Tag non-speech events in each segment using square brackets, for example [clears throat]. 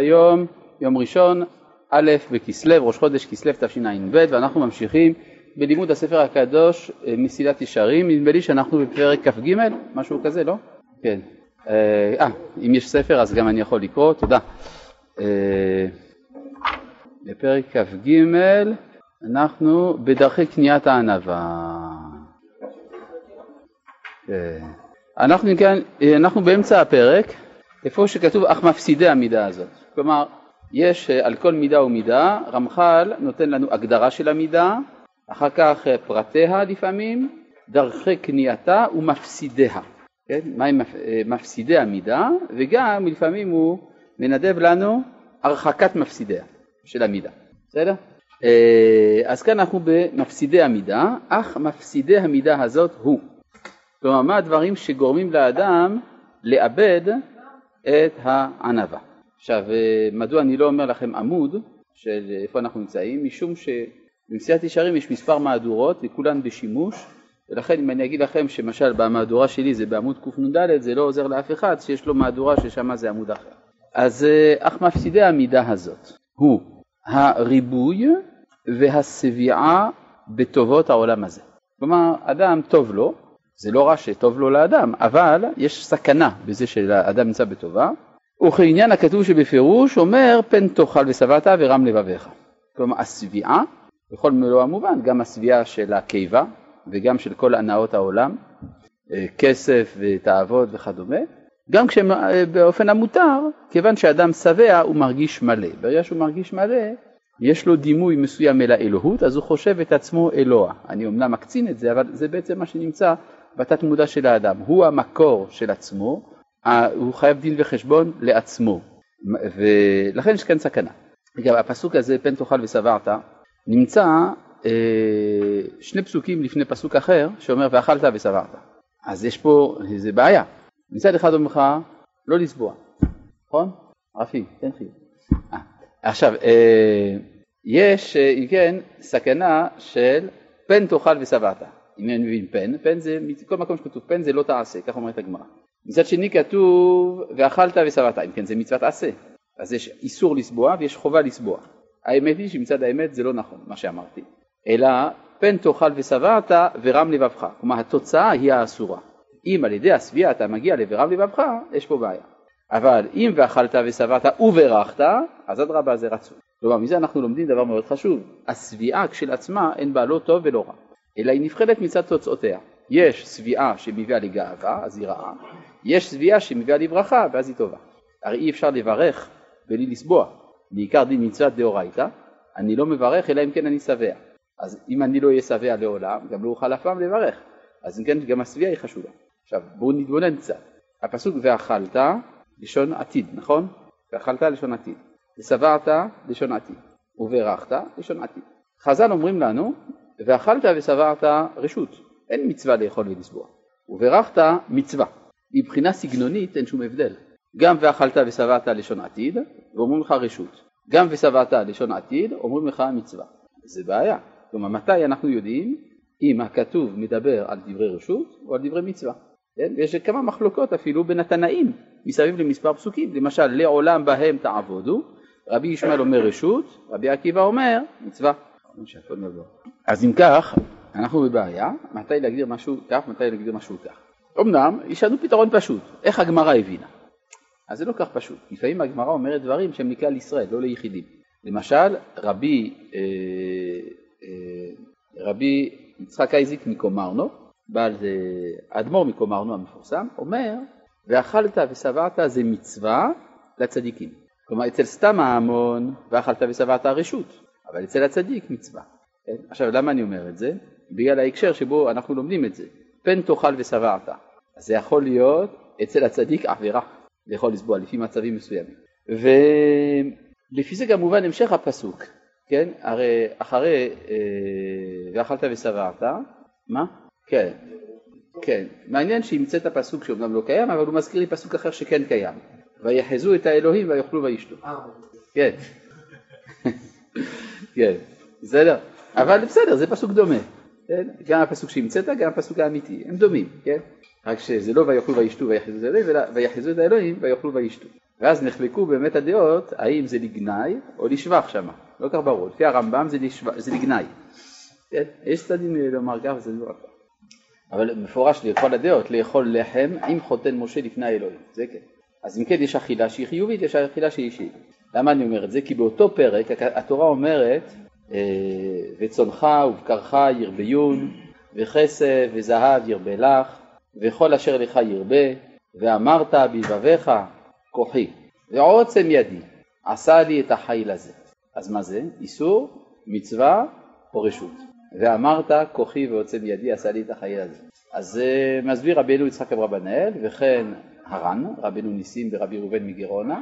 היום יום ראשון, א' בכסלו, ראש חודש כסלו תשע"ב, ואנחנו ממשיכים בלימוד הספר הקדוש אה, מסילת ישרים, נדמה לי שאנחנו בפרק כ"ג, משהו כזה, לא? כן. אה, אה, אם יש ספר אז גם אני יכול לקרוא, תודה. אה, בפרק כ"ג אנחנו בדרכי קניית הענווה. כן. אנחנו, אנחנו באמצע הפרק, איפה שכתוב אך מפסידי המידה הזאת. כלומר, יש על כל מידה ומידה, רמח"ל נותן לנו הגדרה של המידה, אחר כך פרטיה לפעמים, דרכי קנייתה ומפסידיה. כן? מהם מפסידי המידה, וגם לפעמים הוא מנדב לנו הרחקת מפסידיה של המידה. בסדר? אז כאן אנחנו במפסידי המידה, אך מפסידי המידה הזאת הוא. כלומר, מה הדברים שגורמים לאדם לאבד את הענווה. עכשיו, מדוע אני לא אומר לכם עמוד של איפה אנחנו נמצאים? משום שבמסיעת ישרים יש מספר מהדורות וכולן בשימוש, ולכן אם אני אגיד לכם שמשל במהדורה שלי זה בעמוד קנ"ד, זה לא עוזר לאף אחד שיש לו מהדורה ששם זה עמוד אחר. אז אך מפסידי המידה הזאת הוא הריבוי והשביעה בטובות העולם הזה. כלומר, אדם טוב לו, זה לא רע שטוב לו לאדם, אבל יש סכנה בזה שהאדם נמצא בטובה, וכעניין הכתוב שבפירוש אומר פן תאכל ושבעת ורם לבביך. כלומר השביעה, בכל מלוא המובן, גם השביעה של הקיבה וגם של כל הנאות העולם, אה, כסף ותאוות וכדומה, גם כשבאופן המותר, כיוון שאדם שבע הוא מרגיש מלא. ברגע שהוא מרגיש מלא, יש לו דימוי מסוים אל האלוהות, אז הוא חושב את עצמו אלוה. אני אמנם מקצין את זה, אבל זה בעצם מה שנמצא בתת מודע של האדם. הוא המקור של עצמו, הוא חייב דין וחשבון לעצמו, ולכן יש כאן סכנה. אגב, הפסוק הזה, פן תאכל ושבעת, נמצא אה, שני פסוקים לפני פסוק אחר, שאומר ואכלת ושבעת. אז יש פה איזה בעיה. מצד אחד אומר לך, לא לסבוע, נכון? רפי, תן חיוב. אה, עכשיו, אה, יש, אם כן, סכנה של פן תאכל ושבעת. אם אני מבין פן, פן זה, כל מקום שכתוב פן זה לא תעשה, כך אומרת הגמרא. מצד שני כתוב ואכלת ושבעת, אם כן זה מצוות עשה, אז יש איסור לסבוע ויש חובה לסבוע. האמת היא שמצד האמת זה לא נכון מה שאמרתי, אלא פן תאכל ושבעת ורם לבבך, כלומר התוצאה היא האסורה. אם על ידי השביעה אתה מגיע ל"ורם לבבך", יש פה בעיה. אבל אם ואכלת ושבעת וברכת, אז אדרבה זה רצוי. כלומר מזה אנחנו לומדים דבר מאוד חשוב, השביעה כשלעצמה אין בה לא טוב ולא רע. אלא היא נבחנת מצד תוצאותיה. יש שביעה שמביאה לגאווה, אז היא רעה, יש שביעה שמביאה לברכה, ואז היא טובה. הרי אי אפשר לברך בלי לסבוע, בעיקר דין מצוות דאורייתא, אני לא מברך אלא אם כן אני שבע. אז אם אני לא אהיה שבע לעולם, גם לא אוכל אף פעם לברך. אז אם כן, גם השביעה היא חשובה. עכשיו, בואו נתבונן קצת. הפסוק ואכלת, לשון עתיד, נכון? ואכלת לשון עתיד. ושבעת לשון עתיד. וברכת לשון עתיד. חז"ל אומרים לנו ואכלת ושבעת רשות, אין מצווה לאכול ולסבוע. וברכת מצווה. מבחינה סגנונית אין שום הבדל. גם ואכלת ושבעת לשון עתיד, ואומרים לך רשות. גם ושבעת לשון עתיד, אומרים לך מצווה. זה בעיה. כלומר, מתי אנחנו יודעים אם הכתוב מדבר על דברי רשות או על דברי מצווה. כן? ויש כמה מחלוקות אפילו בין התנאים מסביב למספר פסוקים. למשל, לעולם בהם תעבודו, רבי ישמעאל אומר רשות, רבי עקיבא אומר מצווה. אז אם כך, אנחנו בבעיה, מתי להגדיר משהו כך, מתי להגדיר משהו כך. אמנם, יש לנו פתרון פשוט, איך הגמרא הבינה. אז זה לא כך פשוט, לפעמים הגמרא אומרת דברים שהם לכלל ישראל, לא ליחידים. למשל, רבי, אה, אה, רבי יצחק אייזיק מקומרנו, בעל אדמו"ר מקומרנו המפורסם, אומר, ואכלת ושבעת זה מצווה לצדיקים. כלומר, אצל סתם ההמון, ואכלת ושבעת רשות. אבל אצל הצדיק מצווה. כן? עכשיו למה אני אומר את זה? בגלל ההקשר שבו אנחנו לומדים את זה. פן תאכל ושבעת. אז זה יכול להיות אצל הצדיק עבירה לאכול לסבוע לפי מצבים מסוימים. ולפי זה גם מובן המשך הפסוק, כן? הרי אחרי אה, ואכלת ושבעת, מה? כן, כן. מעניין שהמצאת פסוק שאומנם לא קיים, אבל הוא מזכיר לי פסוק אחר שכן קיים. ויחזו את האלוהים ויאכלו וישתו. כן. [laughs] כן, בסדר? אבל בסדר, זה פסוק דומה. כן? גם הפסוק שהמצאת, גם הפסוק האמיתי, הם דומים, כן? רק שזה לא ויאכלו וישתו ויחזו את האלוהים, אלא ויחזו את האלוהים ויאכלו וישתו. ואז נחלקו באמת הדעות האם זה לגנאי או לשבח שמה, לא כך ברור, לפי הרמב"ם זה, לשבח, זה לגנאי. כן, יש צדדים לומר כך וזה לא כך. אבל מפורש לכל הדעות, לאכול לחם עם חותן משה לפני האלוהים, זה כן. אז אם כן יש אכילה שהיא חיובית, יש אכילה שהיא אישית. למה אני אומר את זה? כי באותו פרק התורה אומרת אה, וצונך ובקרך ירביון וכסף וזהב ירבה לך וכל אשר לך ירבה ואמרת בלבביך כוחי ועוצם ידי עשה לי את החיל הזה. אז מה זה? איסור, מצווה או רשות. ואמרת כוחי ועוצם ידי עשה לי את החיל הזה. אז uh, מסביר רבינו יצחק אברבנאל וכן הר"ן, רבינו ניסים ורבי ראובן מגרונה,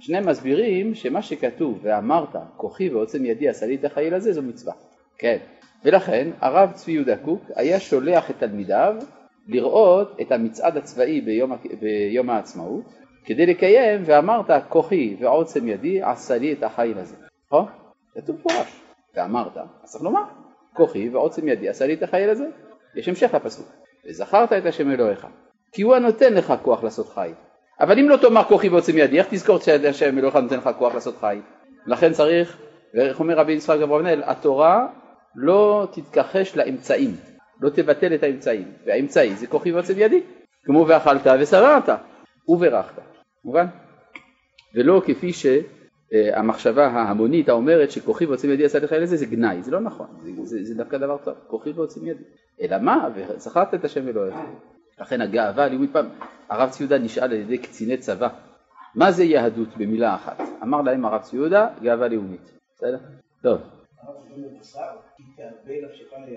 שניהם מסבירים שמה שכתוב ואמרת כוחי ועוצם ידי עשה לי את החיל הזה זו מצווה. כן. ולכן הרב צבי יהודה קוק היה שולח את תלמידיו לראות את המצעד הצבאי ביום, ביום העצמאות כדי לקיים ואמרת כוחי ועוצם ידי עשה לי את החיל הזה. נכון? כתוב פורש. ואמרת, אז צריך לומר כוחי ועוצם ידי עשה לי את החיל הזה. יש המשך לפסוק. וזכרת את השם אלוהיך כי הוא הנותן לך כוח לעשות חיל. אבל אם לא תאמר כוחי ועוצם ידי, איך תזכור שהשם אלוהיך נותן לך כוח לעשות חיל? לכן צריך, ואיך אומר רבי יצחק אברבנאל, התורה לא תתכחש לאמצעים, לא תבטל את האמצעים, והאמצעי זה כוחי ועוצם ידי, כמו ואכלת ושבעת וברכת, מובן? ולא כפי שהמחשבה ההמונית האומרת שכוחי ועוצם ידי עשה לך לזה זה גנאי, זה לא נכון, זה, זה, זה דווקא דבר טוב, כוחי ועוצם ידי, אלא מה? וזכרת את השם אלוהיך. לכן הגאווה הלאומית פעם, הרב ציודה נשאל על ידי קציני צבא, מה זה יהדות במילה אחת? אמר להם הרב ציודה, גאווה לאומית. בסדר? טוב.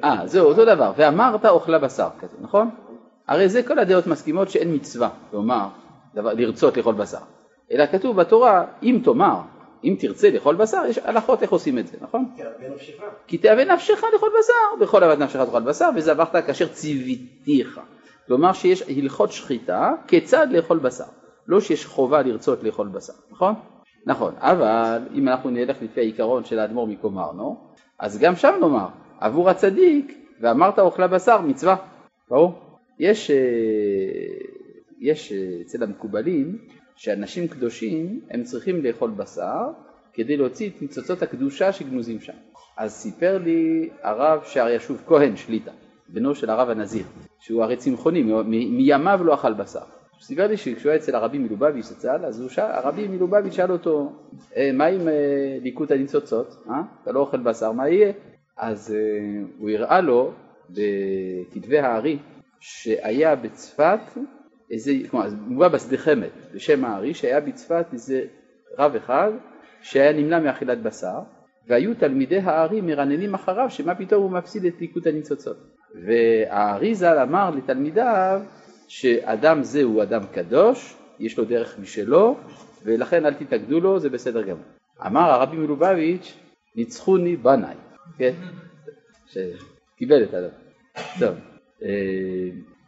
אה, זהו, אותו דבר. ואמרת אוכלה בשר כזה, נכון? הרי זה כל הדעות מסכימות שאין מצווה לומר, דבר, לרצות לאכול בשר. אלא כתוב בתורה, אם תאמר, אם תרצה לאכול בשר, יש הלכות איך עושים את זה, נכון? כי תאווה נפשך לאכול בשר, בכל אהבת נפשך תאכל בשר, וזבחת כאשר ציוויתיך. כלומר שיש הלכות שחיטה כיצד לאכול בשר, לא שיש חובה לרצות לאכול בשר, נכון? נכון, אבל אם אנחנו נלך לפי העיקרון של האדמו"ר מקומרנו, אז גם שם נאמר, עבור הצדיק, ואמרת אוכלה בשר, מצווה, ברור? יש, אה, יש אה, אצל המקובלים שאנשים קדושים הם צריכים לאכול בשר כדי להוציא את ניצוצות הקדושה שגנוזים שם. אז סיפר לי הרב שער ישוב כהן שליטה, בנו של הרב הנזיר, שהוא הרי צמחוני, מימיו לא אכל בשר. סיפר לי שכשהוא היה אצל הרבי מלובביץ' זצ"ל, אז שאל, הרבי מלובביץ' שאל אותו, אה, מה עם אה, ליקוט הניצוצות? אה? אתה לא אוכל בשר, מה יהיה? אז אה, הוא הראה לו בכתבי הארי שהיה בצפת איזה, כלומר, מובא בשדה חמד בשם הארי, שהיה בצפת איזה רב אחד שהיה נמנע מאכילת בשר, והיו תלמידי הארי מרננים אחריו שמה פתאום הוא מפסיד את ליקוט הניצוצות. והארי ז"ל אמר לתלמידיו שאדם זה הוא אדם קדוש, יש לו דרך משלו, ולכן אל תתאגדו לו, זה בסדר גמור. אמר הרבי מלובביץ', ניצחוני בניי, כן? שקיבל את הדבר. טוב, אה,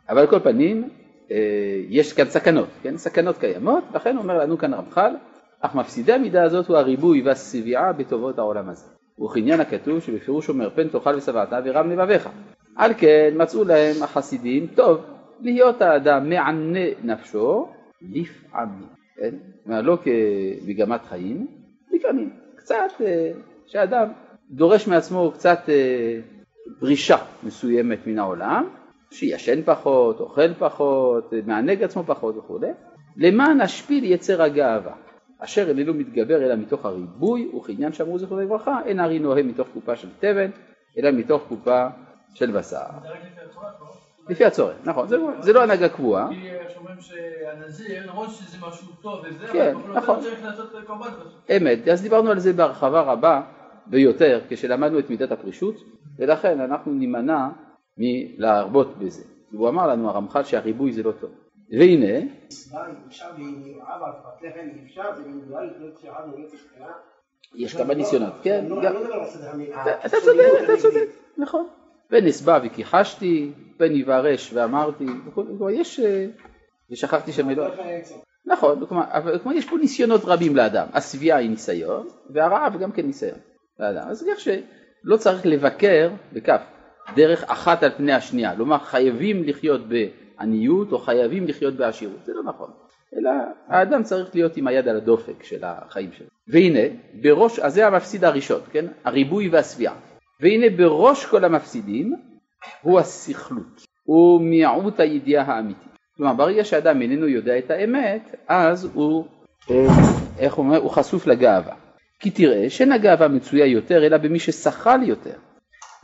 אבל על כל פנים, אה, יש כאן סכנות, כן? סכנות קיימות, לכן אומר לנו כאן רמח"ל, אך מפסידי המידה הזאת הוא הריבוי והשביעה בטובות העולם הזה. וכעניין הכתוב שבפירוש אומר פן תאכל ושבעת ורם לבביך. על כן מצאו להם החסידים, טוב, להיות האדם מענה נפשו לפעמים, כן? לא כמגמת חיים, לפעמים, קצת, אה, שאדם דורש מעצמו קצת אה, ברישה מסוימת מן העולם, שישן פחות, אוכל פחות, מענג עצמו פחות וכו', למען השפיל יצר הגאווה, אשר איננו מתגבר אלא מתוך הריבוי, וכעניין שאמרו זכרונו לברכה, אין הרי נוהם מתוך קופה של תבן, אלא מתוך קופה של בשר. לפי הצורך, נכון, זה לא הנהגה קבועה. כי אומרים שהנזיר, למרות שזה משהו טוב וזה, כן, נכון. אמת, אז דיברנו על זה בהרחבה רבה ביותר כשלמדנו את מידת הפרישות, ולכן אנחנו נימנע מלהרבות בזה. הוא אמר לנו הרמח"ל שהריבוי זה לא טוב. והנה יש כמה ניסיונות, כן, אתה צודק, אתה צודק, נכון. ונסבע וכיחשתי, פן יברש ואמרתי, כלומר יש, ושכחתי שם אלוהים. נכון, כלומר יש פה ניסיונות רבים לאדם, השביעה היא ניסיון, והרעב גם כן ניסיון לאדם. אז כך שלא צריך לבקר, בכף, דרך אחת על פני השנייה, כלומר חייבים לחיות בעניות או חייבים לחיות בעשירות, זה לא נכון. אלא האדם צריך להיות עם היד על הדופק של החיים שלו. והנה, בראש, אז זה המפסיד הראשון, כן? הריבוי והשביעה. והנה בראש כל המפסידים הוא הסכלות, הוא מיעוט הידיעה האמיתית. כלומר, ברגע שאדם איננו יודע את האמת, אז הוא, איך אומר, הוא חשוף לגאווה. כי תראה שאין הגאווה מצויה יותר, אלא במי ששכל יותר.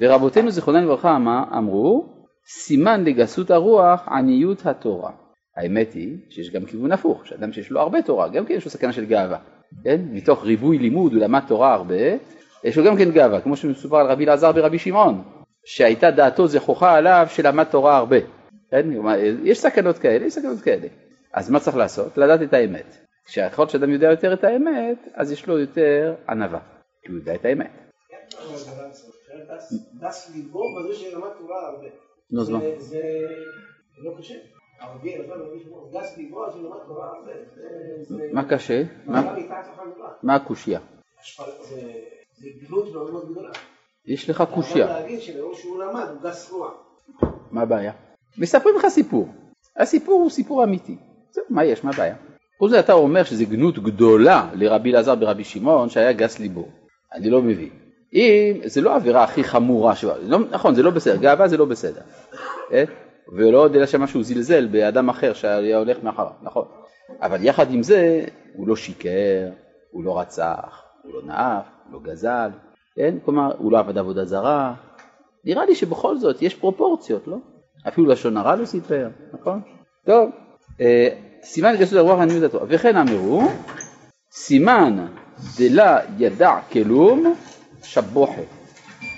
ורבותינו זיכרונם לברכה אמרו, סימן לגסות הרוח עניות התורה. האמת היא שיש גם כיוון הפוך, שאדם שיש לו הרבה תורה, גם כן יש לו סכנה של גאווה, כן? מתוך ריבוי לימוד הוא למד תורה הרבה, יש לו גם כן גאווה, כמו שמסופר על רבי אלעזר ברבי שמעון, שהייתה דעתו זכוכה עליו שלמד תורה הרבה, כן? יש סכנות כאלה, יש סכנות כאלה. אז מה צריך לעשות? לדעת את האמת. כשהיכול שאדם יודע יותר את האמת, אז יש לו יותר ענווה, כי הוא יודע את האמת. דס ליבו בזה שלמד תורה הרבה. נו, אז מה? זה לא קשה. מה קשה? מה הקושייה? זה גדלות מאוד מאוד גדולה. יש לך קושייה. יכול להגיד שלאור שהוא למד הוא גס רוח. מה הבעיה? מספרים לך סיפור. הסיפור הוא סיפור אמיתי. זהו, מה יש? מה הבעיה? חוץ מזה אתה אומר שזה גנות גדולה לרבי אלעזר ברבי שמעון שהיה גס ליבו. אני לא מבין. אם זה לא העבירה הכי חמורה, שבא, לא, נכון זה לא בסדר, גאווה זה לא בסדר, אה? ולא עוד אלא שמה שהוא זלזל באדם אחר שהיה הולך מאחריו, נכון, אבל יחד עם זה הוא לא שיקר, הוא לא רצח, הוא לא נאף, לא גזל, כן? כלומר הוא לא עבד עבודה זרה, נראה לי שבכל זאת יש פרופורציות, לא? אפילו לשון הרע לא סיפר, נכון? טוב, אה, סימן גסות הרוח עניות התורה, וכן אמרו, סימן דלה ידע כלום שבוחת.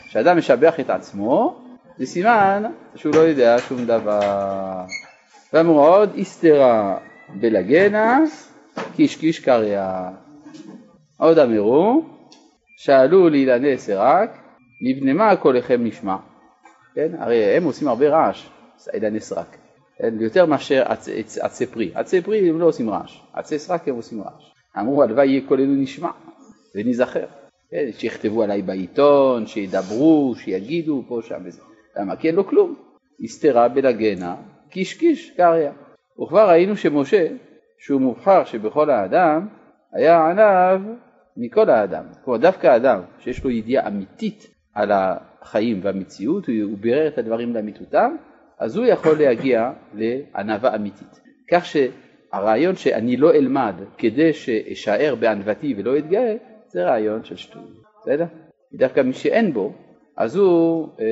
כשאדם משבח את עצמו, זה סימן שהוא לא יודע שום דבר. ואמרו עוד, איסתרה בלגנה, קיש קיש קריא. עוד אמרו, שאלו לאילני סרק, מפני מה קולכם נשמע? כן, הרי הם עושים הרבה רעש, אילני סרק. כן, יותר מאשר עצי פרי. עצי פרי הם לא עושים רעש, עצי סרק הם עושים רעש. אמרו הלוואי יהיה קולנו נשמע ונזכר. כן, שיכתבו עליי בעיתון, שידברו, שיגידו פה שם וזה. למה? כי אין לו כלום. הסתרה בלגנה, קיש קיש קריא. וכבר ראינו שמשה, שהוא מובחר שבכל האדם, היה עניו מכל האדם. כלומר דווקא האדם שיש לו ידיעה אמיתית על החיים והמציאות, הוא בירר את הדברים לאמיתותם, אז הוא יכול להגיע לענווה אמיתית. כך שהרעיון שאני לא אלמד כדי שאשאר בענוותי ולא אתגאה, זה רעיון של שטות, בסדר? דווקא מי שאין בו, אז הוא אה,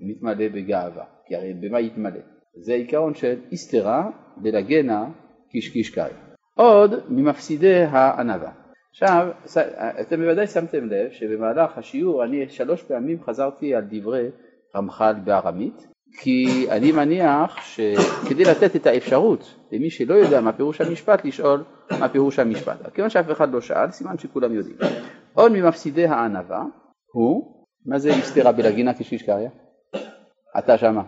מתמלא בגאווה, כי הרי במה יתמלא? זה עיקרון של איסתרה דלגנה קישקישקאי. עוד ממפסידי הענווה. עכשיו, אתם בוודאי שמתם לב שבמהלך השיעור אני שלוש פעמים חזרתי על דברי רמח"ל בארמית, כי אני מניח שכדי לתת את האפשרות למי שלא יודע מה פירוש המשפט לשאול מה פירוש המשפט. כיוון שאף אחד לא שאל, סימן שכולם יודעים. עוד ממפסידי הענווה הוא, מה זה הסתירה בלגינה כשיש קריא? אתה שמה.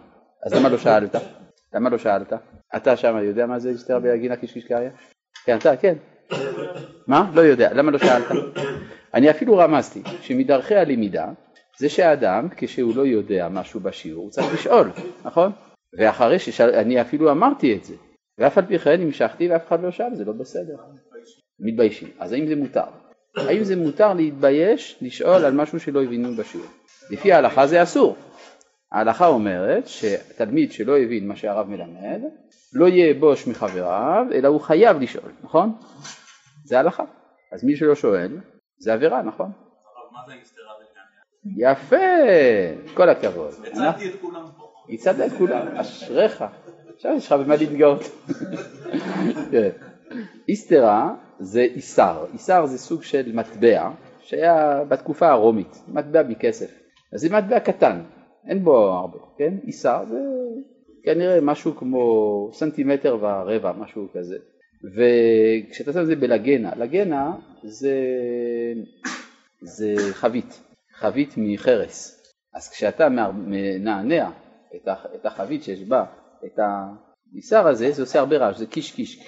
אז למה לא שאלת? למה לא שאלת? אתה שמה יודע מה זה הסתירה בלגינה כשיש קריא? כן, אתה, כן. מה? לא יודע. למה לא שאלת? אני אפילו רמזתי שמדרכי הלמידה זה שהאדם כשהוא לא יודע משהו בשיעור הוא צריך לשאול, נכון? ואחרי שאני אפילו אמרתי את זה ואף על פי כן המשכתי ואף אחד לא שאל, זה לא בסדר. מתביישים. אז האם זה מותר? האם זה מותר להתבייש, לשאול על משהו שלא הבינו בשיעור? לפי ההלכה זה אסור. ההלכה אומרת שתלמיד שלא הבין מה שהרב מלמד, לא יהיה בוש מחבריו, אלא הוא חייב לשאול, נכון? זה הלכה. אז מי שלא שואל, זה עבירה, נכון? יפה, כל הכבוד. הצלתי את כולם פה. הצלת את כולם, אשריך. עכשיו יש לך במה להתגאות. איסתרה זה איסר, איסר זה סוג של מטבע שהיה בתקופה הרומית, מטבע מכסף. אז זה מטבע קטן, אין בו הרבה, כן? איסר זה כנראה משהו כמו סנטימטר ורבע, משהו כזה. וכשאתה שם את זה בלגנה, לגנה זה, זה חבית, חבית מחרס. אז כשאתה מנענע את החבית שיש בה את הניסר הזה, זה עושה הרבה רעש, זה קיש קיש,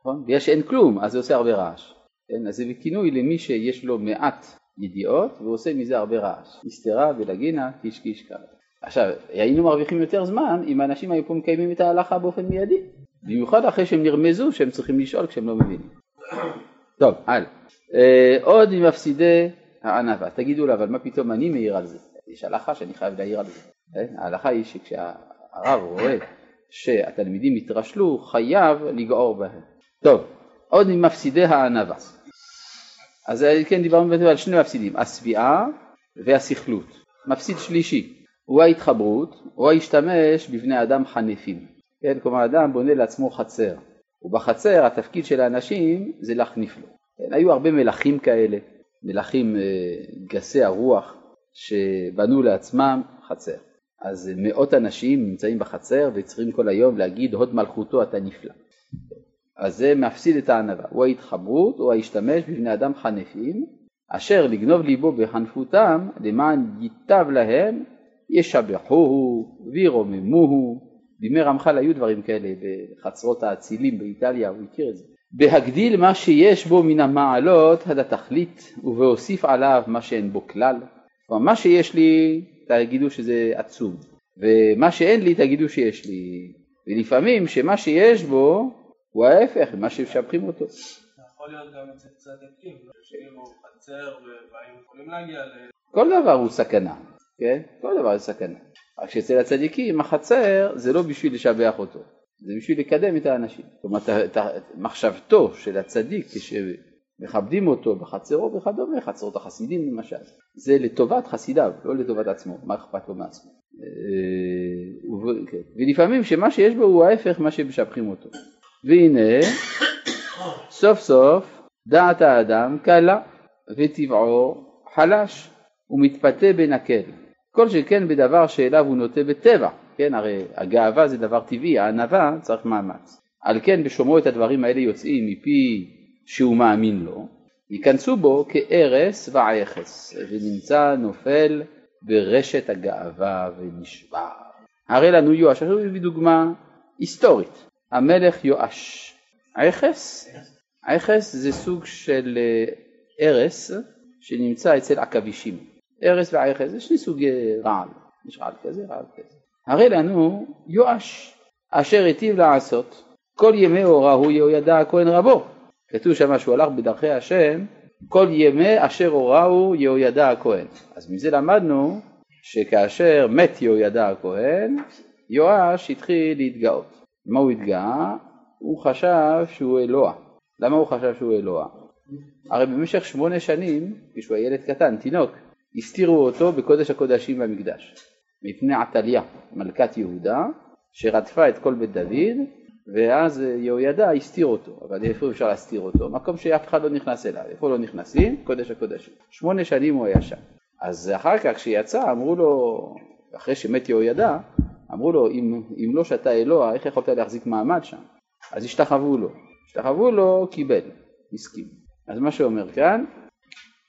נכון? בגלל שאין כלום, אז זה עושה הרבה רעש. כן? אז זה כינוי למי שיש לו מעט ידיעות והוא עושה מזה הרבה רעש. הסתרה ולגינה, קיש קיש כאלה. עכשיו, היינו מרוויחים יותר זמן אם האנשים היו פה מקיימים את ההלכה באופן מיידי. במיוחד אחרי שהם נרמזו שהם צריכים לשאול כשהם לא מבינים. [coughs] טוב, הלאה. אה, עוד ממפסידי הענווה. תגידו לו, אבל מה פתאום אני מעיר על זה? יש הלכה שאני חייב להעיר על זה. אה? ההלכה היא שכשהרב רואה שהתלמידים התרשלו, חייב לגעור בהם. טוב, עוד ממפסידי הענווה. אז אה, כן דיברנו על שני מפסידים, השביעה והסכלות. מפסיד שלישי הוא ההתחברות או ההשתמש בבני אדם חנפים. כן, כלומר אדם בונה לעצמו חצר, ובחצר התפקיד של האנשים זה להחניף לו. כן, היו הרבה מלכים כאלה, מלכים אה, גסי הרוח שבנו לעצמם חצר. אז מאות אנשים נמצאים בחצר וצריכים כל היום להגיד הוד מלכותו אתה נפלא. אז זה מפסיד את הענווה, הוא ההתחברות או ההשתמש בבני אדם חנפים, אשר לגנוב ליבו בחנפותם למען ייטב להם ישבחוהו וירוממוהו. בימי רמח"ל היו דברים כאלה בחצרות האצילים באיטליה, הוא הכיר את זה. בהגדיל מה שיש בו מן המעלות עד התכלית ובהוסיף עליו מה שאין בו כלל. כלומר מה שיש לי תגידו שזה עצום ומה שאין לי תגידו שיש לי ולפעמים שמה שיש בו הוא ההפך ממה שמשבחים אותו. יכול להיות גם אצל צדיקים, כאילו חצר ובאים יכולים להגיע ל... כל דבר הוא סכנה, כן? כל דבר זה סכנה. רק שאצל הצדיקים החצר זה לא בשביל לשבח אותו, זה בשביל לקדם את האנשים. כלומר, מחשבתו של הצדיק כשמכבדים אותו בחצרו וכדומה, חצרות החסידים למשל, זה לטובת חסידיו, לא לטובת עצמו, מה אכפת לו מעצמו. אה, כן. ולפעמים שמה שיש בו הוא ההפך מה שמשבחים אותו. והנה סוף סוף דעת האדם קלה וטבעו חלש ומתפתה בנקל כל שכן בדבר שאליו הוא נוטה בטבע כן? הרי הגאווה זה דבר טבעי הענווה צריך מאמץ. על כן בשומרו את הדברים האלה יוצאים מפי שהוא מאמין לו. ייכנסו בו כארס ועכס ונמצא נופל ברשת הגאווה ונשבר. הרי לנו יואש עכשיו הוא דוגמה היסטורית. המלך יואש. עכס, עכס זה סוג של ארס אה, שנמצא אצל עכבישים. ארס ועכס זה שני סוגי רעל, יש רעל כזה, רעל כזה. הרי לנו יואש אשר היטיב לעשות כל ימי הוראו יהוידע הכהן רבו. כתוב שם שהוא הלך בדרכי השם כל ימי אשר הוראו יהוידע הכהן. אז מזה למדנו שכאשר מת יהוידע הכהן יואש התחיל להתגאות. מה הוא התגאה? הוא חשב שהוא אלוה. למה הוא חשב שהוא אלוה? הרי במשך שמונה שנים, כשהוא היה ילד קטן, תינוק, הסתירו אותו בקודש הקודשים במקדש, מפני עתליה, מלכת יהודה, שרדפה את כל בית דוד, ואז יהוידע הסתיר אותו, אבל איפה אפשר להסתיר אותו? מקום שאף אחד לא נכנס אליו, איפה לא נכנסים? קודש הקודשים. שמונה שנים הוא היה שם. אז אחר כך כשיצא אמרו לו, אחרי שמת יהוידע, אמרו לו, אם, אם לא שאתה אלוה, איך יכולת להחזיק מעמד שם? אז השתחוו לו. השתחוו לו, קיבל, הסכים. אז מה שאומר כאן,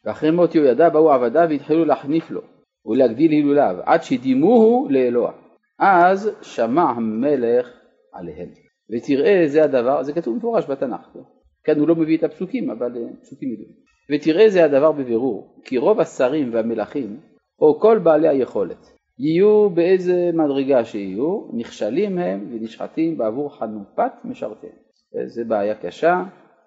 ואחרי מות יהוידע באו עבדיו והתחילו להחניף לו ולהגדיל הילוליו, עד שדימוהו לאלוה. אז שמע המלך עליהם. ותראה זה הדבר, זה כתוב מפורש בתנ"ך, כאן הוא לא מביא את הפסוקים, אבל אה, פסוקים ידועים. ותראה זה הדבר בבירור, כי רוב השרים והמלכים, או כל בעלי היכולת, יהיו באיזה מדרגה שיהיו, נכשלים הם ונשחטים בעבור חנופת משרתיהם. זו בעיה קשה,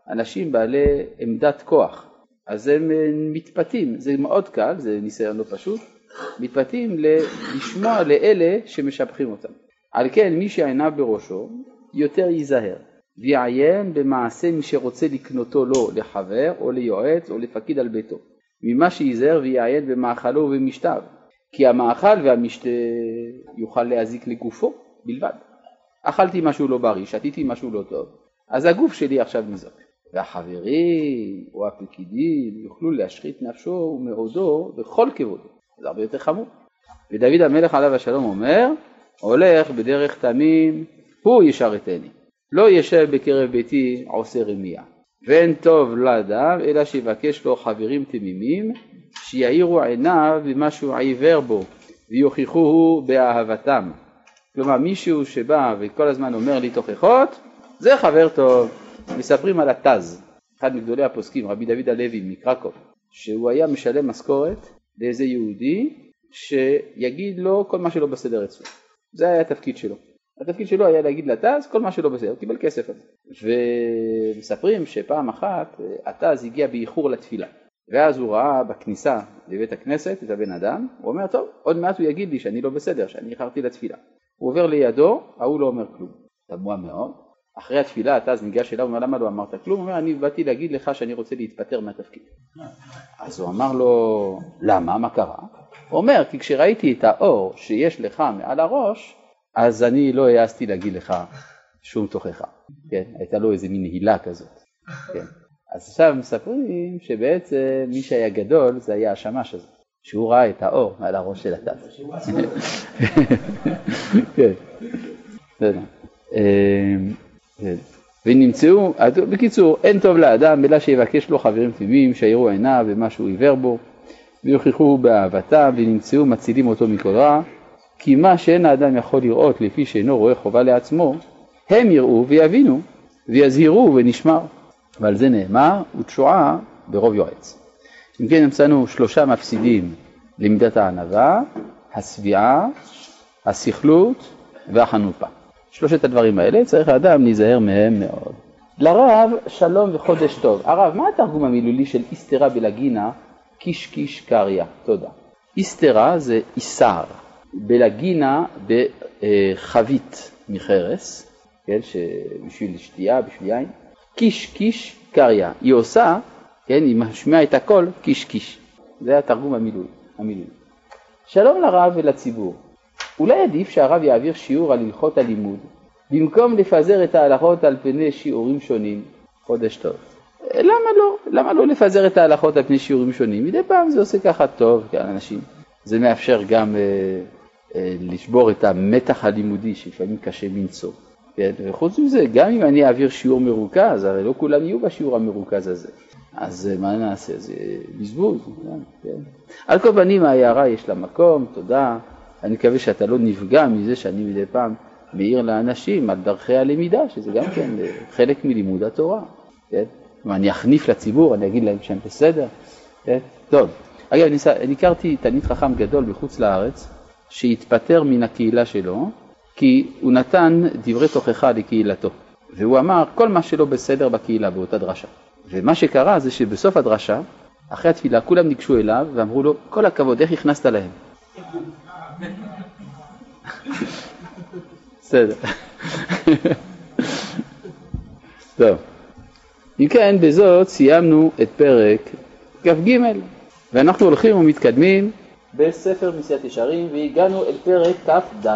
אנשים בעלי עמדת כוח, אז הם אה, מתפתים, זה מאוד קל, זה ניסיון לא פשוט, מתפתים לשמוע לאלה שמשבחים אותם. על כן מי שעיניו בראשו יותר ייזהר ויעיין במעשה מי שרוצה לקנותו לו לחבר או ליועץ או לפקיד על ביתו ממה שייזהר ויעיין במאכלו ובמשתיו כי המאכל והמשתה יוכל להזיק לגופו בלבד. אכלתי משהו לא בריא, שתיתי משהו לא טוב, אז הגוף שלי עכשיו ניזוק. והחברים או הפקידים יוכלו להשחית נפשו ומאודו בכל כבודו, זה הרבה יותר חמור. ודוד המלך עליו השלום אומר, הולך בדרך תמים, הוא ישרתני. לא ישב בקרב ביתי עושה רמייה. ואין טוב לאדם אלא שיבקש לו חברים תמימים שיאירו עיניו במה שהוא עיוור בו ויוכיחוהו באהבתם. כלומר מישהו שבא וכל הזמן אומר לי תוכחות זה חבר טוב. מספרים על התז, אחד מגדולי הפוסקים, רבי דוד הלוי מקרקוב, שהוא היה משלם משכורת לאיזה יהודי שיגיד לו כל מה שלא בסדר אצלו. זה היה התפקיד שלו. התפקיד שלו היה להגיד לטז כל מה שלא בסדר, הוא קיבל כסף על זה. ומספרים שפעם אחת הטז הגיע באיחור לתפילה, ואז הוא ראה בכניסה לבית הכנסת את הבן אדם, הוא אומר טוב, עוד מעט הוא יגיד לי שאני לא בסדר, שאני איחרתי לתפילה. הוא עובר לידו, ההוא לא אומר כלום. תמוה מאוד. אחרי התפילה הטז ניגש אליו, למה לא אמרת כלום? הוא אומר אני באתי להגיד לך שאני רוצה להתפטר מהתפקיד. אז הוא אמר לו למה, מה קרה? הוא אומר כי כשראיתי את האור שיש לך מעל הראש, אז אני לא העזתי להגיד לך שום תוכחה, כן? הייתה לו איזה מין הילה כזאת, כן? אז עכשיו מספרים שבעצם מי שהיה גדול זה היה השמש הזה, שהוא ראה את האור מעל הראש של. [laughs] אמ, כן. ונמצאו, בקיצור, אין טוב לאדם אלא שיבקש לו חברים תמימים שיראו עיניו ומה שהוא עיוור בו ויוכיחו באהבתם ונמצאו מצילים אותו מכל רע כי מה שאין האדם יכול לראות לפי שאינו רואה חובה לעצמו הם יראו ויבינו ויזהירו ונשמר ועל זה נאמר ותשועה ברוב יועץ. אם כן מצאנו שלושה מפסידים למידת הענווה, השביעה, הסכלות והחנופה. שלושת הדברים האלה צריך האדם להיזהר מהם מאוד. לרב שלום וחודש טוב. הרב, מה התרגום המילולי של איסתרה בלגינה קיש קיש קריא? תודה. איסתרה זה איסר, בלגינה בחבית מחרס, כן, בשביל שתייה, בשביל יין. קיש קיש קריא. היא עושה, כן, היא משמיעה את הכל קיש קיש. זה התרגום המילולי. המילולי. שלום לרב ולציבור. אולי עדיף שהרב יעביר שיעור על הלכות הלימוד, במקום לפזר את ההלכות על פני שיעורים שונים. חודש טוב. למה לא? למה לא לפזר את ההלכות על פני שיעורים שונים? מדי פעם זה עושה ככה טוב לאנשים. זה מאפשר גם אה, אה, לשבור את המתח הלימודי שלפעמים קשה מנשוא. כן? וחוץ מזה, גם אם אני אעביר שיעור מרוכז, הרי לא כולם יהיו בשיעור המרוכז הזה. אז אה, מה נעשה? זה בזבוז. כן? על כל פנים ההערה יש לה מקום, תודה. אני מקווה שאתה לא נפגע מזה שאני מדי פעם מעיר לאנשים על דרכי הלמידה, שזה גם כן חלק מלימוד התורה. כן? אני אחניף לציבור, אני אגיד להם שהם בסדר. כן? טוב. אגב, אני, אני הכרתי תלמיד חכם גדול בחוץ לארץ, שהתפטר מן הקהילה שלו, כי הוא נתן דברי תוכחה לקהילתו. והוא אמר כל מה שלא בסדר בקהילה באותה דרשה. ומה שקרה זה שבסוף הדרשה, אחרי התפילה, כולם ניגשו אליו ואמרו לו, כל הכבוד, איך הכנסת להם? בסדר. טוב. אם כן, בזאת סיימנו את פרק כ"ג, ואנחנו הולכים ומתקדמים בספר מסיעת ישרים, והגענו אל פרק כ"ד.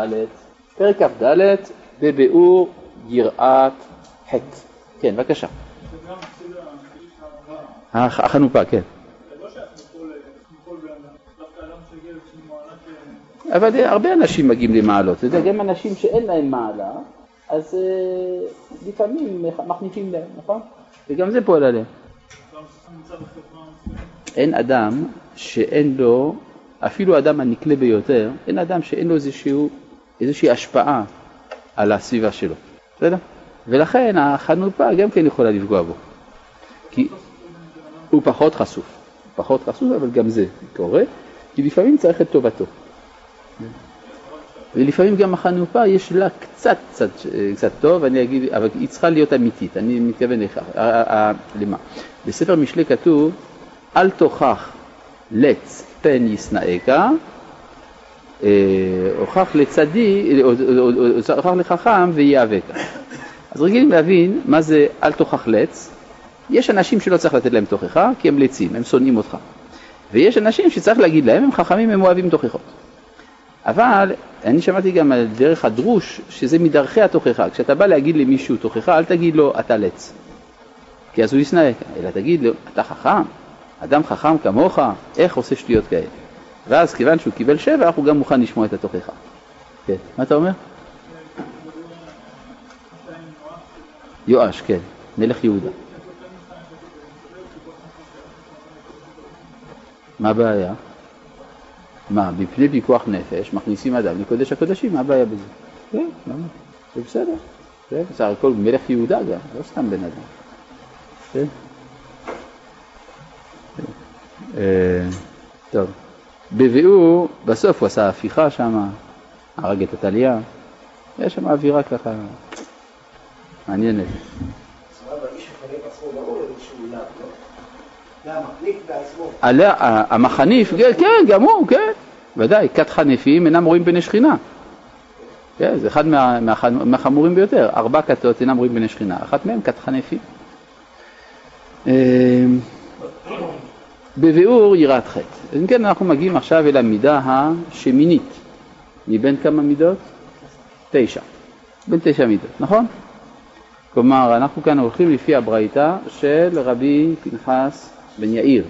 פרק כ"ד בביאור יראת חטא. כן, בבקשה. החנופה, כן. אבל הרבה אנשים מגיעים למעלות, אתה יודע, גם אנשים שאין להם מעלה, אז אה, לפעמים מחניפים להם, נכון? וגם זה פועל עליהם. אין אדם שאין לו, אפילו האדם הנקלה ביותר, אין אדם שאין לו איזשהו, איזושהי השפעה על הסביבה שלו, בסדר? ולכן החנופה גם כן יכולה לפגוע בו, כי הוא פחות חשוף, פחות חשוף, אבל גם זה קורה, כי לפעמים צריך את טובתו. ולפעמים גם החנופה יש לה קצת, קצת, קצת טוב, אני אגיד, אבל היא צריכה להיות אמיתית, אני מתכוון לכך, למה? בספר משלי כתוב, אל תוכח לץ פן ישנאיך, הוכח לצדי, הוכח לחכם ויאבק. אז רגילים להבין מה זה אל תוכח לץ, יש אנשים שלא צריך לתת להם תוכחה כי הם לצים, הם שונאים אותך. ויש אנשים שצריך להגיד להם, הם חכמים, הם אוהבים תוכחות. אבל אני שמעתי גם על דרך הדרוש, שזה מדרכי התוכחה. כשאתה בא להגיד למישהו תוכחה, אל תגיד לו אתה לץ. כי אז הוא ישנא, אלא תגיד לו, אתה חכם, אדם חכם כמוך, איך עושה שטויות כאלה? ואז כיוון שהוא קיבל שבח, הוא גם מוכן לשמוע את התוכחה. כן, מה אתה אומר? יואש, כן, מלך יהודה. מה הבעיה? מה, מפני פיקוח נפש מכניסים אדם לקודש הקודשים, מה הבעיה בזה? כן, למה? זה בסדר. זה בסך הכל מלך יהודה גם, לא סתם בן אדם. כן? אה, טוב. בביאור, בסוף הוא עשה הפיכה שם, הרג את עתליה, יש שם אווירה ככה מעניינת. סבבה, מחנה בעצמו לא רואה איזשהו לאו, לא? והמחניף בעצמו. עליה- ה- המחניף, כן, כן, גם הוא, כן, ודאי, כת חנפים אינם רואים בני שכינה. כן, זה אחד מה- מהח- מהחמורים ביותר, ארבע כתות אינם רואים בני שכינה, אחת מהן כת חנפים. אה, בביאור יראת חטא. אם כן, אנחנו מגיעים עכשיו אל המידה השמינית. מבין כמה מידות? תשע. בין תשע מידות, נכון? כלומר, אנחנו כאן הולכים לפי הברייתא של רבי פנחס בן יאיר,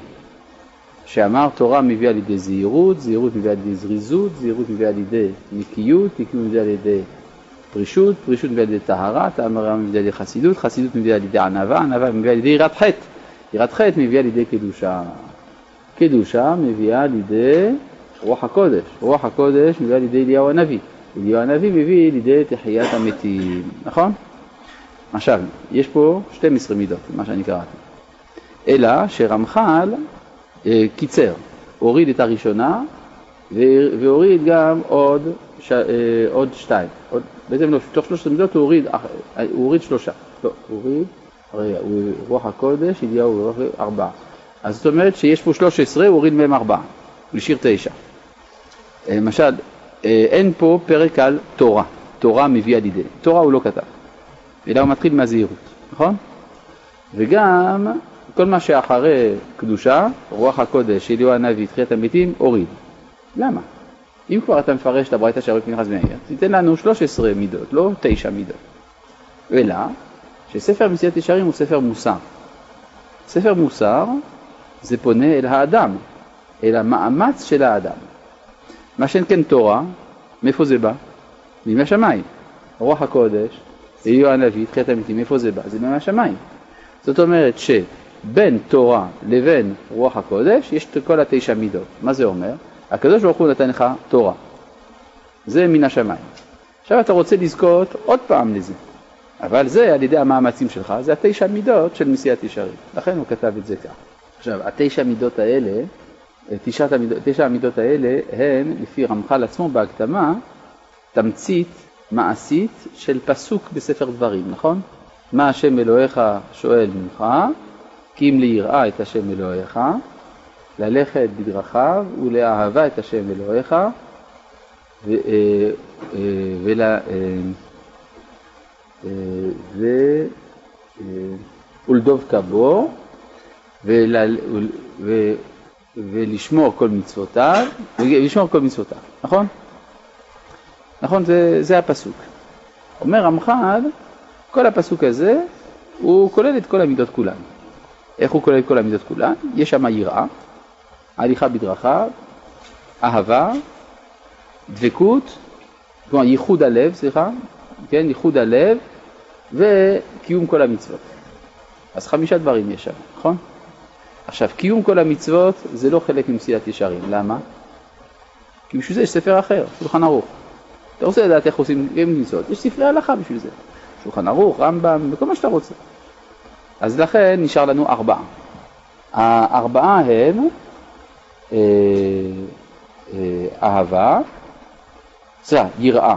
שאמר תורה מביאה לידי זהירות, זהירות מביאה לידי זריזות, זהירות מביאה לידי נקיות, נקיות מביאה לידי פרישות, פרישות מביאה לידי טהרה, טהרה מביאה לידי חסידות, חסידות מביאה לידי ענווה, ענווה מביאה לידי יראת חטא, יראת חטא מביאה לידי קדושה, קדושה מביאה לידי רוח הקודש, רוח הקודש מביאה לידי אליהו הנביא, אליהו הנביא מביא לידי תחיית המתים, נכון? עכשיו, יש פה 12 מידות, מה שאני קראתי. אלא שרמח"ל אה, קיצר, הוריד את הראשונה והוריד גם עוד, ש- אה, עוד שתיים. עוד, בעצם לא, תוך 13 מידות הוא הוריד, אה, הוא הוריד שלושה. לא, הוא הוריד, רגע, הוא רוח הקודש, אליהו ורוח ארבעה. אז זאת אומרת שיש פה 13, הוא הוריד מהם ארבעה. הוא השאיר תשע. אה, למשל, אה, אין פה פרק על תורה, תורה מביאה לידי. תורה הוא לא כתב. אלא הוא מתחיל מהזהירות, נכון? וגם כל מה שאחרי קדושה, רוח הקודש, אליהו הנביא, תחיית המתים, הוריד. למה? אם כבר אתה מפרש את הברייתא של רבי פנחס בן יאיר, תיתן לנו 13 מידות, לא 9 מידות. אלא שספר מסיעת ישרים הוא ספר מוסר. ספר מוסר זה פונה אל האדם, אל המאמץ של האדם. מה שאין כן תורה, מאיפה זה בא? מימי השמיים. רוח הקודש, אליהו הנביא, תחיית המתים, מאיפה זה בא? זה מהשמיים. זאת אומרת שבין תורה לבין רוח הקודש יש את כל התשע מידות. מה זה אומר? הקדוש ברוך הוא נתן לך תורה. זה מן השמיים. עכשיו אתה רוצה לזכות עוד פעם לזה, אבל זה על ידי המאמצים שלך, זה התשע מידות של מסיעת ישרים. לכן הוא כתב את זה כך. עכשיו, התשע מידות האלה, תשעת המידות, תשע המידות האלה הן, לפי רמח"ל עצמו בהקדמה, תמצית מעשית של פסוק בספר דברים, נכון? מה השם אלוהיך שואל ממך, כי אם ליראה את השם אלוהיך, ללכת בדרכיו ולאהבה את השם אלוהיך, ו, אה, אה, ול, אה, ו, ולדבקה בו, ול, ו, ולשמור כל מצוותיו, ולשמור כל מצוותיו, נכון? נכון, זה, זה הפסוק. אומר רמח"ל, כל הפסוק הזה, הוא כולל את כל המידות כולן. איך הוא כולל את כל המידות כולן? יש שם יראה, הליכה בדרכיו, אהבה, דבקות, כלומר ייחוד הלב, סליחה, כן, ייחוד הלב וקיום כל המצוות. אז חמישה דברים יש שם, נכון? עכשיו, קיום כל המצוות זה לא חלק ממסילת ישרים, למה? כי בשביל זה יש ספר אחר, שולחן ערוך. אתה רוצה לדעת איך עושים מצוות, יש ספרי הלכה בשביל זה. שולחן ערוך, רמב"ם, וכל מה שאתה רוצה. אז לכן נשאר לנו ארבעה. הארבעה הם אה, אה, אהבה, סליחה, יראה,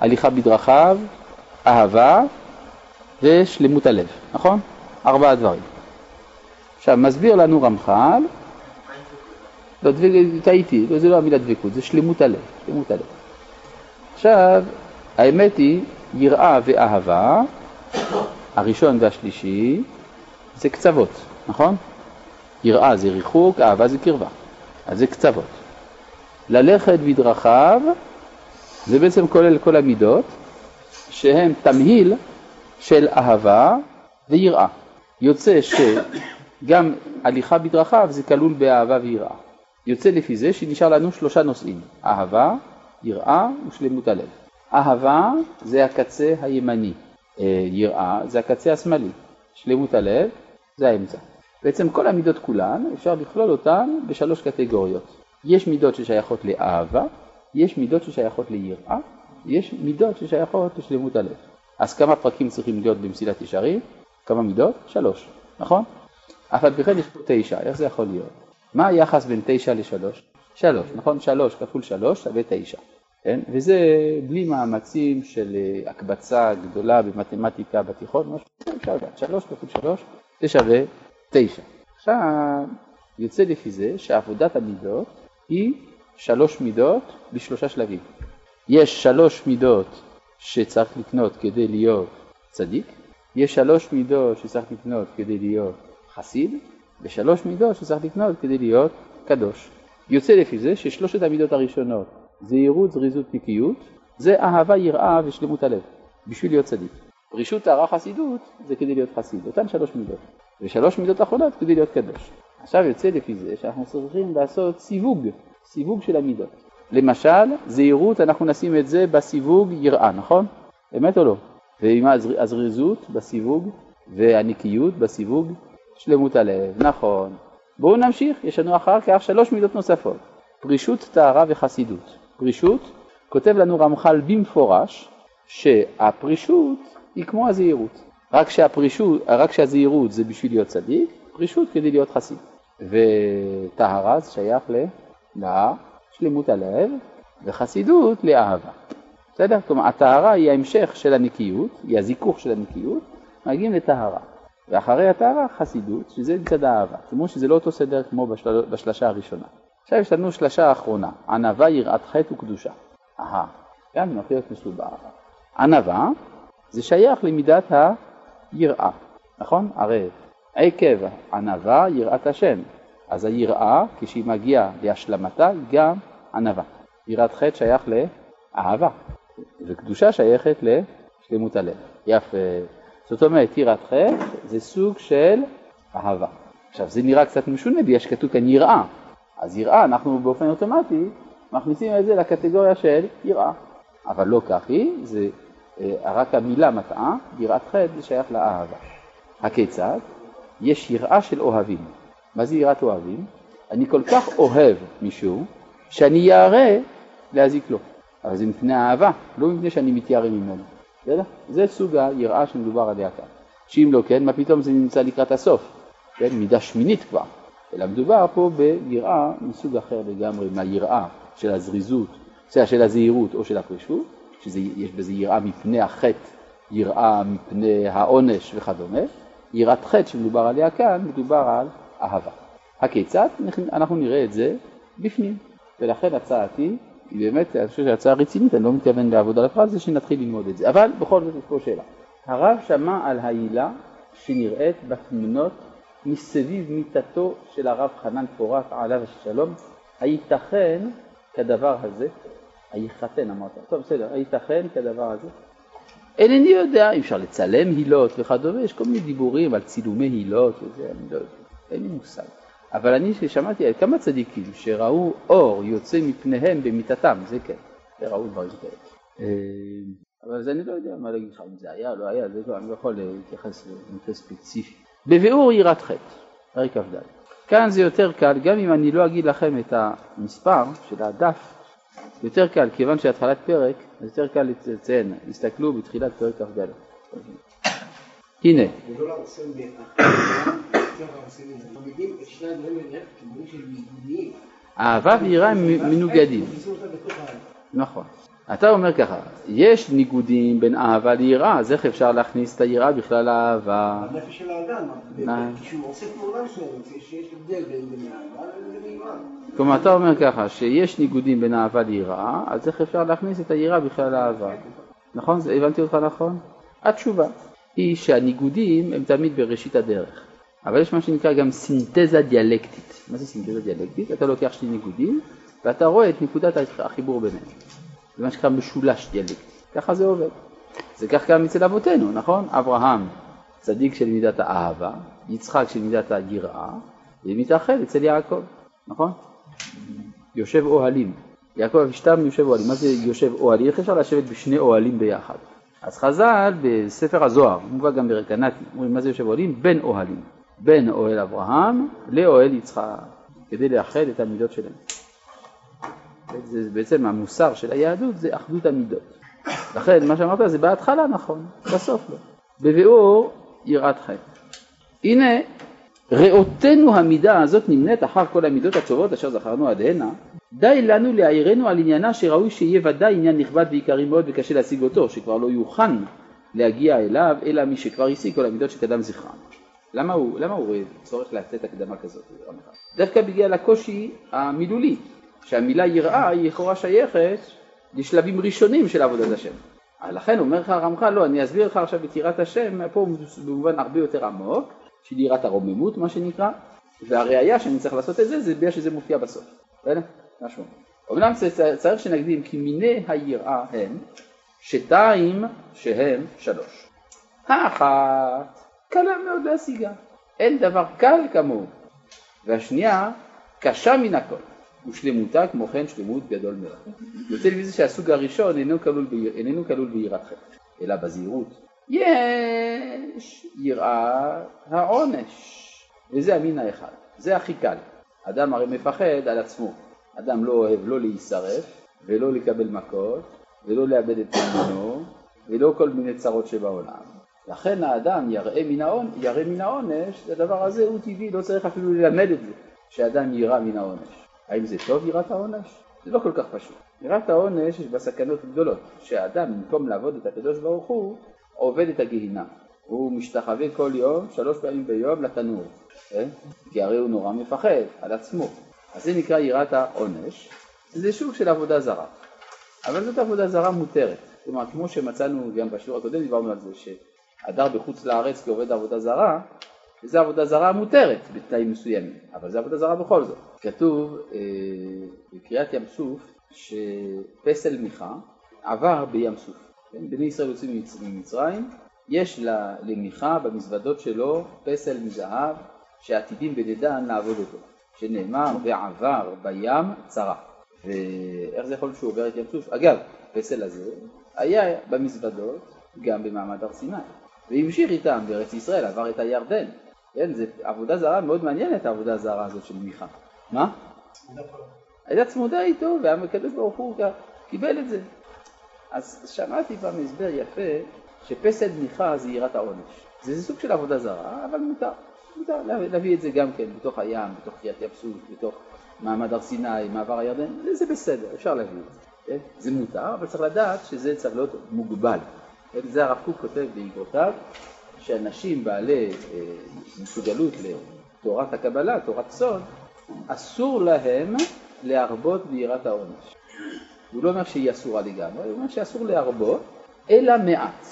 הליכה בדרכיו, אהבה ושלמות הלב, נכון? ארבעה דברים. עכשיו, מסביר לנו רמח"ל, לא, דבק- טעיתי, לא, זה לא המילה דבקות, זה שלמות הלב, שלמות הלב. עכשיו, האמת היא, יראה ואהבה, הראשון והשלישי, זה קצוות, נכון? יראה זה ריחוק, אהבה זה קרבה, אז זה קצוות. ללכת בדרכיו, זה בעצם כולל כל המידות, שהם תמהיל של אהבה ויראה. יוצא שגם הליכה בדרכיו זה כלול באהבה ויראה. יוצא לפי זה שנשאר לנו שלושה נושאים, אהבה, יראה ושלמות הלב. אהבה זה הקצה הימני, יראה זה הקצה השמאלי, שלמות הלב זה האמצע. בעצם כל המידות כולן, אפשר לכלול אותן בשלוש קטגוריות. יש מידות ששייכות לאהבה, יש מידות ששייכות ליראה, יש מידות ששייכות לשלמות הלב. אז כמה פרקים צריכים להיות במסילת ישרים? כמה מידות? שלוש, נכון? אף על פי כן יש פה תשע, איך זה יכול להיות? מה היחס בין תשע לשלוש? שלוש, נכון? שלוש כפול שלוש שווה תשע. כן? וזה בלי מאמצים של אה, הקבצה גדולה במתמטיקה בתיכון, משהו אפשר לדעת, שלוש כפול שלוש זה שווה תשע. עכשיו יוצא לפי זה שעבודת המידות היא שלוש מידות בשלושה שלבים. יש שלוש מידות שצריך לקנות כדי להיות צדיק, יש שלוש מידות שצריך לקנות כדי להיות חסיד, ושלוש מידות שצריך לקנות כדי להיות קדוש. יוצא לפי זה ששלושת המידות הראשונות, זהירות, זריזות, נקיות, זה אהבה, יראה ושלמות הלב, בשביל להיות צדיק. רשות, טהרה, חסידות, זה כדי להיות חסיד, אותן שלוש מידות. ושלוש מידות אחרונות כדי להיות קדוש. עכשיו יוצא לפי זה שאנחנו צריכים לעשות סיווג, סיווג של המידות. למשל, זהירות, אנחנו נשים את זה בסיווג יראה, נכון? אמת או לא? ועם הזריזות בסיווג והנקיות בסיווג שלמות הלב, נכון. בואו נמשיך, יש לנו אחר כך שלוש מידות נוספות, פרישות, טהרה וחסידות. פרישות, כותב לנו רמח"ל במפורש שהפרישות היא כמו הזהירות, רק, שהפרישות, רק שהזהירות זה בשביל להיות צדיק, פרישות כדי להיות חסיד. וטהרה זה שייך לשלמות הלב, וחסידות לאהבה. בסדר? כלומר, הטהרה היא ההמשך של הנקיות, היא הזיכוך של הנקיות, מגיעים לטהרה. ואחרי הטהרה חסידות, שזה מצד האהבה. כמו שזה לא אותו סדר כמו בשל... בשלשה הראשונה. עכשיו יש לנו שלשה אחרונה, ענווה, יראת חטא וקדושה. אהה, כאן מתחיל להיות מסובר. ענווה זה שייך למידת היראה, נכון? הרי עקב ענווה יראת השם, אז היראה, כשהיא מגיעה להשלמתה, גם ענווה. יראת חטא שייך לאהבה, וקדושה שייכת לשלמות הלב. יפה. זאת אומרת, יראת חטא זה סוג של אהבה. עכשיו, זה נראה קצת משונה, בגלל שכתוב כאן יראה. אז יראה, אנחנו באופן אוטומטי מכניסים את זה לקטגוריה של יראה. אבל לא כך היא, זה אה, רק המילה מטעה, יראת חטא זה שייך לאהבה. הכיצד? יש יראה של אוהבים. מה זה יראת אוהבים? אני כל כך אוהב מישהו, שאני ירא להזיק לו. אבל זה מפני האהבה, לא מפני שאני מתיירא ממנו. בסדר? זה סוג היראה שמדובר עליה כאן. שאם לא כן, מה פתאום זה נמצא לקראת הסוף? כן, מידה שמינית כבר. אלא מדובר פה ביראה מסוג אחר לגמרי מהיראה של הזריזות, של הזהירות או של הפרישות, שיש בזה יראה מפני החטא, יראה מפני העונש וכדומה. יראת חטא שמדובר עליה כאן, מדובר על אהבה. הכיצד? אנחנו נראה את זה בפנים. ולכן הצעתי היא באמת, אני חושב שהצעה רצינית, אני לא מתכוון לעבוד על הפרעה, זה שנתחיל ללמוד את זה. אבל בכל זאת יש פה שאלה. הרב שמע על העילה שנראית בתמונות מסביב מיטתו של הרב חנן פורת עליו השלום, הייתכן כדבר הזה? הייחתן אמרת, טוב בסדר, הייתכן כדבר הזה? אינני יודע, אי אפשר לצלם הילות וכדומה, יש כל מיני דיבורים על צילומי הילות וזה, אני לא יודע, אין לי מושג. אבל אני שמעתי על כמה צדיקים שראו אור יוצא מפניהם במיטתם, זה כן, ראו דברים כאלה. אה, אבל זה אני לא יודע מה להגיד לך, אם זה היה או לא היה, זה לא, אני לא יכול להתייחס למקרה ספציפי. בביאור יראת חטא, פרק כ"ד. כאן זה יותר קל, גם אם אני לא אגיד לכם את המספר של הדף, יותר קל, כיוון שהתחלת פרק, יותר קל לציין, הסתכלו בתחילת פרק כ"ד. הנה. אהבה ויראה הם מנוגדים. נכון. אתה אומר ככה, יש ניגודים בין אהבה ליראה, אז איך אפשר להכניס את היראה בכלל לאהבה? הנפש של האדם, כשהוא עושה פעולה מסוימת, שיש הבדל בין אהבה לבין יראה. כלומר, אתה אומר ככה, שיש ניגודים בין אהבה ליראה, אז איך אפשר להכניס את היראה בכלל לאהבה? נכון? הבנתי אותך נכון? התשובה היא שהניגודים הם תמיד בראשית הדרך. אבל יש מה שנקרא גם סינתזה דיאלקטית. מה זה סינתזה דיאלקטית? אתה לוקח שני ניגודים ואתה רואה את נקודת החיבור ביניהם. זה מה שנקרא משולש דיאלקטי. ככה זה עובד. זה כך גם אצל אבותינו, נכון? אברהם, צדיק של מידת האהבה, יצחק של מידת היראה, ומתאחד אצל יעקב, נכון? יושב אוהלים. יעקב אבישתם יושב אוהלים. מה זה יושב אוהלים? איך אפשר לשבת בשני אוהלים ביחד? אז חז"ל בספר הזוהר, מובא גם ברקנטי, אומרים מה זה יושב אוהלים? בין אוהלים. בין אוהל אברהם לאוהל יצחק, כדי לאחד את המידות שלהם. זה בעצם המוסר של היהדות זה אחדות המידות. לכן מה שאמרת זה בהתחלה נכון, בסוף לא. בביאור יראת חטא. הנה ראותנו המידה הזאת נמנית אחר כל המידות הטובות אשר זכרנו עד הנה, די לנו להעירנו על עניינה שראוי שיהיה ודאי עניין נכבד ועיקרי מאוד וקשה להשיג אותו, שכבר לא יוכן להגיע אליו, אלא מי שכבר השיג כל המידות שקדם זכרם. למה הוא, למה הוא צורך לתת הקדמה כזאת? דווקא בגלל הקושי המילולי, שהמילה יראה היא לכאורה שייכת לשלבים ראשונים של עבודת השם. לכן אומר לך הרמח"ל, לא, אני אסביר לך עכשיו את יראת השם, פה במובן הרבה יותר עמוק, של יראת הרוממות מה שנקרא, והראיה שאני צריך לעשות את זה, זה בגלל שזה מופיע בסוף. בסדר? משהו. אמנם צריך שנקדים כי מיני היראה הם שתיים שהם שלוש. האחת קלה מאוד להשיגה, אין דבר קל כמוהו, והשנייה קשה מן הכל, ושלמותה כמו כן שלמות גדול מאוד. יוצא לי מזה שהסוג הראשון איננו כלול, ביר, איננו כלול אלא בזהירות. יש יראה העונש, וזה המין האחד, זה הכי קל. אדם הרי מפחד על עצמו, אדם לא אוהב לא להישרף ולא לקבל מכות ולא לאבד את אמונו ולא כל מיני צרות שבעולם. לכן האדם יראה מן, העונ... יראה מן העונש, הדבר הזה הוא טבעי, לא צריך אפילו ללמד את זה, שאדם יירא מן העונש. האם זה טוב יראת העונש? זה לא כל כך פשוט. יראת העונש יש בה סכנות גדולות, שהאדם במקום לעבוד את הקדוש ברוך הוא, עובד את הגיהינה. הוא משתחווה כל יום, שלוש פעמים ביום לתנור, אה? כי הרי הוא נורא מפחד על עצמו. אז זה נקרא יראת העונש, זה סוג של עבודה זרה. אבל זאת עבודה זרה מותרת. כלומר, כמו שמצאנו גם בשיעור הקודם, דיברנו על זה, שהדר בחוץ לארץ כעובד עבודה זרה, זה עבודה זרה מותרת בתנאים מסוימים, אבל זה עבודה זרה בכל זאת. כתוב אה, בקריאת ים סוף שפסל מיכה עבר בים סוף. כן? בני ישראל יוצאים ממצרים, יש למיכה במזוודות שלו פסל מזהב שעתידים בדדן לעבוד אותו. שנאמר ועבר בים צרה. ואיך זה יכול להיות שהוא עובר את ים סוף? אגב, הפסל הזה היה במזוודות גם במעמד הר סיני, והמשיך איתם בארץ ישראל, עבר את הירדן. כן, זו עבודה זרה מאוד מעניינת העבודה הזרה הזאת של מיכה. מה? הייתה צמודה איתו, והקדוש ברוך הוא קיבל את זה. אז שמעתי פעם הסבר יפה, שפסל מיכה זה יראת העונש. זה סוג של עבודה זרה, אבל מותר. מותר להביא את זה גם כן בתוך הים, בתוך קריית ים בתוך מעמד הר סיני, מעבר הירדן, זה, זה בסדר, אפשר להביא את זה. כן? זה מותר, אבל צריך לדעת שזה צריך להיות מוגבל. כן? זה הרב קוק כותב באגרותיו, שאנשים בעלי אה, מסוגלות לתורת הקבלה, תורת סוד, אסור להם להרבות ביראת העונש. הוא לא אומר שהיא אסורה לגמרי, הוא אומר שאסור להרבות, אלא מעט.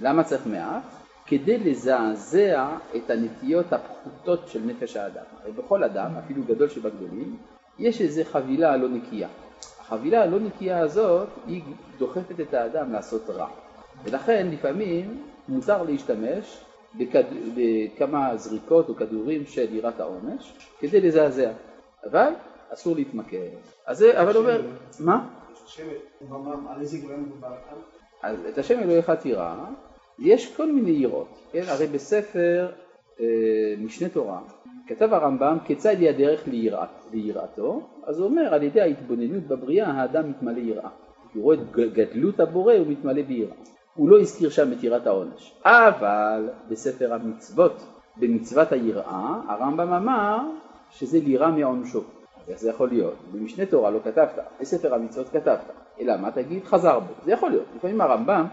למה צריך מעט? כדי לזעזע את הנטיות הפחותות של נפש האדם. הרי בכל אדם, אפילו גדול שבגדולים, יש איזו חבילה לא נקייה. החבילה הלא נקייה הזאת היא דוחפת את האדם לעשות רע. ולכן לפעמים מותר להשתמש בכד... בכמה זריקות או כדורים של יראת העונש כדי לזעזע, אבל אסור להתמכר. אז זה, אבל אומר, מה? אז את השם אלוהיך תירא, יש כל מיני יראות, כן? הרי בספר אה, משנה תורה כתב הרמב"ם כיצד היא הדרך ליראת, ליראתו, אז הוא אומר על ידי ההתבוננות בבריאה האדם מתמלא יראה. הוא רואה את גדלות הבורא הוא מתמלא ביראה. הוא לא הזכיר שם את יראת העונש. אבל בספר המצוות, במצוות היראה, הרמב"ם אמר שזה לירה מעונשו. אז איך זה יכול להיות? במשנה תורה לא כתבת, בספר המצוות כתבת. אלא מה תגיד? חזר בו. זה יכול להיות. לפעמים הרמב"ם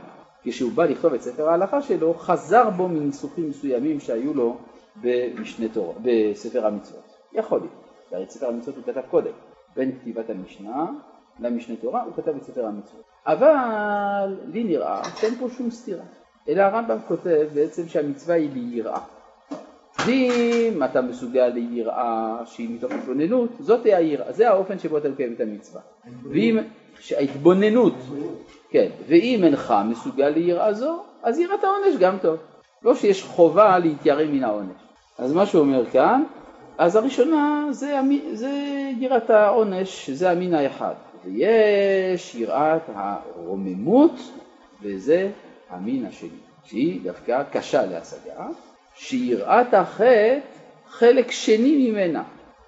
כשהוא בא לכתוב את ספר ההלכה שלו, חזר בו מניסוחים מסוימים שהיו לו במשנה תורה, בספר המצוות. יכול להיות. הרי את ספר המצוות הוא כתב קודם. בין כתיבת המשנה למשנה תורה הוא כתב את ספר המצוות. אבל לי נראה שאין פה שום סתירה. אלא הרמב"ם כותב בעצם שהמצווה היא ליראה. ואם אתה מסוגל ליראה שהיא מתוך התבוננות, זאת היראה, זה האופן שבו אתה מקיים את המצווה. ואם ההתבוננות כן, ואם אינך מסוגל ליראה זו, אז יראת העונש גם טוב. לא שיש חובה להתיירא מן העונש. אז מה שהוא אומר כאן, אז הראשונה זה, זה יראת העונש, זה המין האחד. ויש יראת הרוממות, וזה המין השני, שהיא דווקא קשה להשגה, שיראת החטא חלק שני ממנה.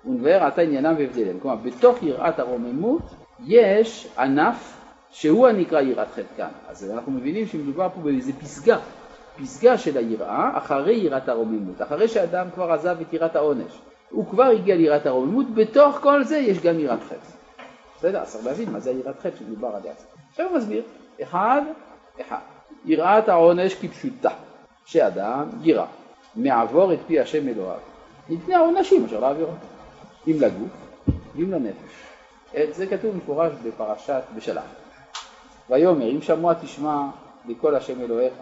ונבהר עתה עניינם והבדליהם. כלומר, בתוך יראת הרוממות יש ענף שהוא הנקרא יראת חטא כאן. אז אנחנו מבינים שמדובר פה באיזה פסגה פסגה של היראה אחרי יראת הרוממות, אחרי שאדם כבר עזב את יראת העונש, הוא כבר הגיע ליראת הרוממות, בתוך כל זה יש גם יראת חטא. בסדר, אז צריך להבין מה זה היראת חטא שמדובר עליה. עכשיו הוא מסביר, אחד, אחד, יראת העונש כפשוטה, שאדם יירא, מעבור את פי השם אלוהיו, מפני העונשים אשר לעבירו, אם לגוף ואם לנפש. זה כתוב מפורש בפרשת בשלח. ויאמר אם שמוע תשמע לקול השם אלוהיך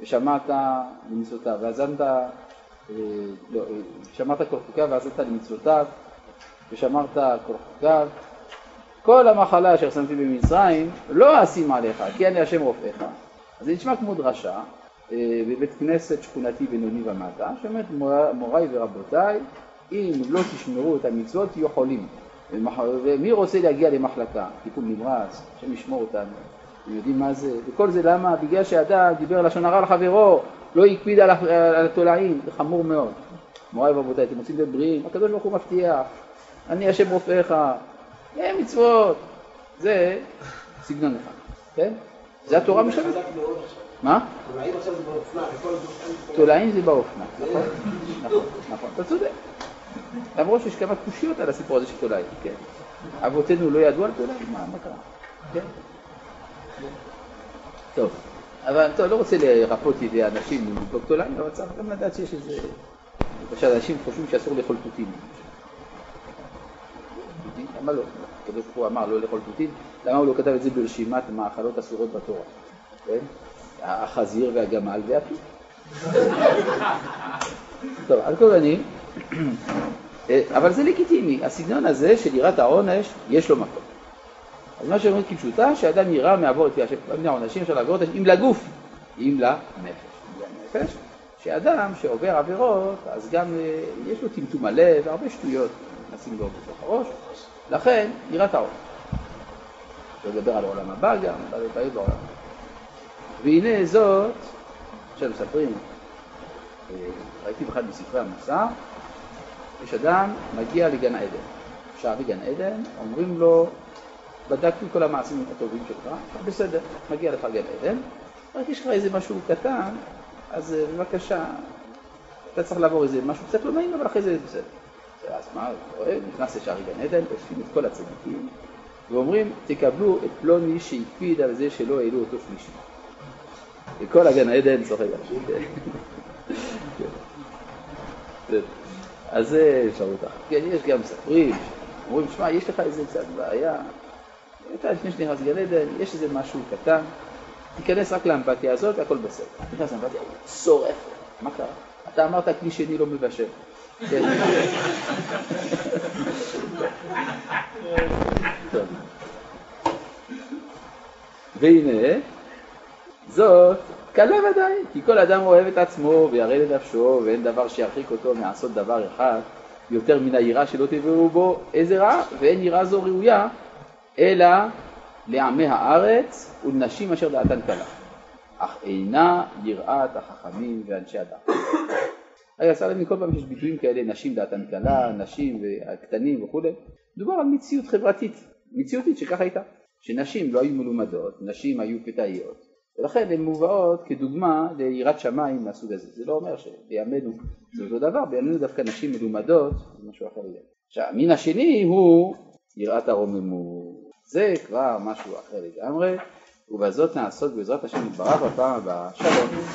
ושמעת למצוותיו והאזנת אה, לא, אה, שמעת כל חוקיו והאזנת למצוותיו ושמרת כל חוקיו כל המחלה אשר שמתי במצרים לא אשים עליך כי אני השם רופאיך אז זה נשמע כמו דרשה אה, בבית כנסת שכונתי בינוני ומטה שאומרת מוריי ורבותיי אם לא תשמרו את המצוות תהיו חולים. ומי רוצה להגיע למחלקה, טיפול נמרץ, השם ישמור אותנו, אתם יודעים מה זה, וכל זה למה? בגלל שאדם דיבר לשון הרע לחברו, לא הקפיד על התולעים, זה חמור מאוד. מוריי ורבותיי, אתם רוצים להיות בריאים, הקדוש ברוך הוא מבטיח, אני השם רופאיך, אין מצוות, זה סגנון אחד, כן? זה התורה משלמת. מה? תולעים זה באופנה, נכון, נכון, נכון, אתה צודק. למרות שיש כמה קושיות על הסיפור הזה של תולעים, כן? אבותינו לא ידעו על תולעים? מה, מה קרה? כן? טוב, אבל טוב, לא רוצה לרפות ידי אנשים לבדוק תולעים, אבל צריך גם לדעת שיש איזה... למשל, אנשים חושבים שאסור לאכול תותים. למה לא? הקדוש ברוך הוא אמר לא לאכול תותים, למה הוא לא כתב את זה ברשימת מאכלות אסורות בתורה? כן? החזיר והגמל והתות. [laughs] טוב, על כל פנים, [clears throat] אבל זה לגיטימי, הסגנון הזה של יראת העונש, יש לו מקום. אז מה שאומרים כפשוטה, שאדם ירא מעבור את פי העונשים אפשר לעבור אותם, אם לגוף, אם לנפש. לנפש, שאדם שעובר עבירות, אז גם אה, יש לו טמטום הלב, והרבה שטויות נשים לו בתוך הראש, לכן יראת העונש. אפשר לדבר על העולם הבא גם, על הבעיות בעולם. והנה זאת, עכשיו מספרים, אה, ראיתי באחד מספרי המוסר, יש אדם, מגיע לגן עדן. עכשיו בגן עדן, אומרים לו, בדקתי כל המעשים הטובים שלך, בסדר, מגיע לך גן עדן, רק יש לך איזה משהו קטן, אז אה, בבקשה, אתה צריך לעבור איזה משהו קצת לא נעים, אבל אחרי זה בסדר. אז מה, נכנס לשערי גן עדן, אוספים את כל הצדיקים, ואומרים, תקבלו את פלוני שהקפיד על זה שלא העלו אותו שלישי. וכל הגן עדן צוחק על זה. אז זה אפשרות אחת. כן, יש גם מספרים, אומרים, שמע, יש לך איזה קצת בעיה, אתה לפני שנכנס לגן עדן, יש איזה משהו קטן, תיכנס רק לאמפתיה הזאת והכל בסדר. נכנס לאמפתיה, שורף, מה קרה? אתה אמרת כלי שני לא מבשל. כן. והנה, זאת קלה ודאי, כי כל אדם אוהב את עצמו וירא לנפשו, ואין דבר שירחיק אותו מעשות דבר אחד יותר מן היראה שלא תבואו בו איזה רע, ואין יראה זו ראויה, אלא לעמי הארץ ולנשים אשר דעתן קלה, אך אינה יראת החכמים ואנשי הדת. רגע, עשה להם כל פעם שיש ביטויים כאלה, נשים דעתן קלה, נשים והקטנים וכולי, מדובר על מציאות חברתית, מציאותית שככה הייתה, שנשים לא היו מלומדות, נשים היו פתאיות, ולכן הן מובאות כדוגמה ליראת שמיים מהסוג הזה. זה לא אומר שבימינו זה אותו דבר, בימינו דווקא נשים מלומדות זה משהו אחר לגמרי. עכשיו, המין השני הוא יראת הרוממות. זה כבר משהו אחר לגמרי, ובזאת נעסוק בעזרת השם יתברך בפעם הבאה. שלום.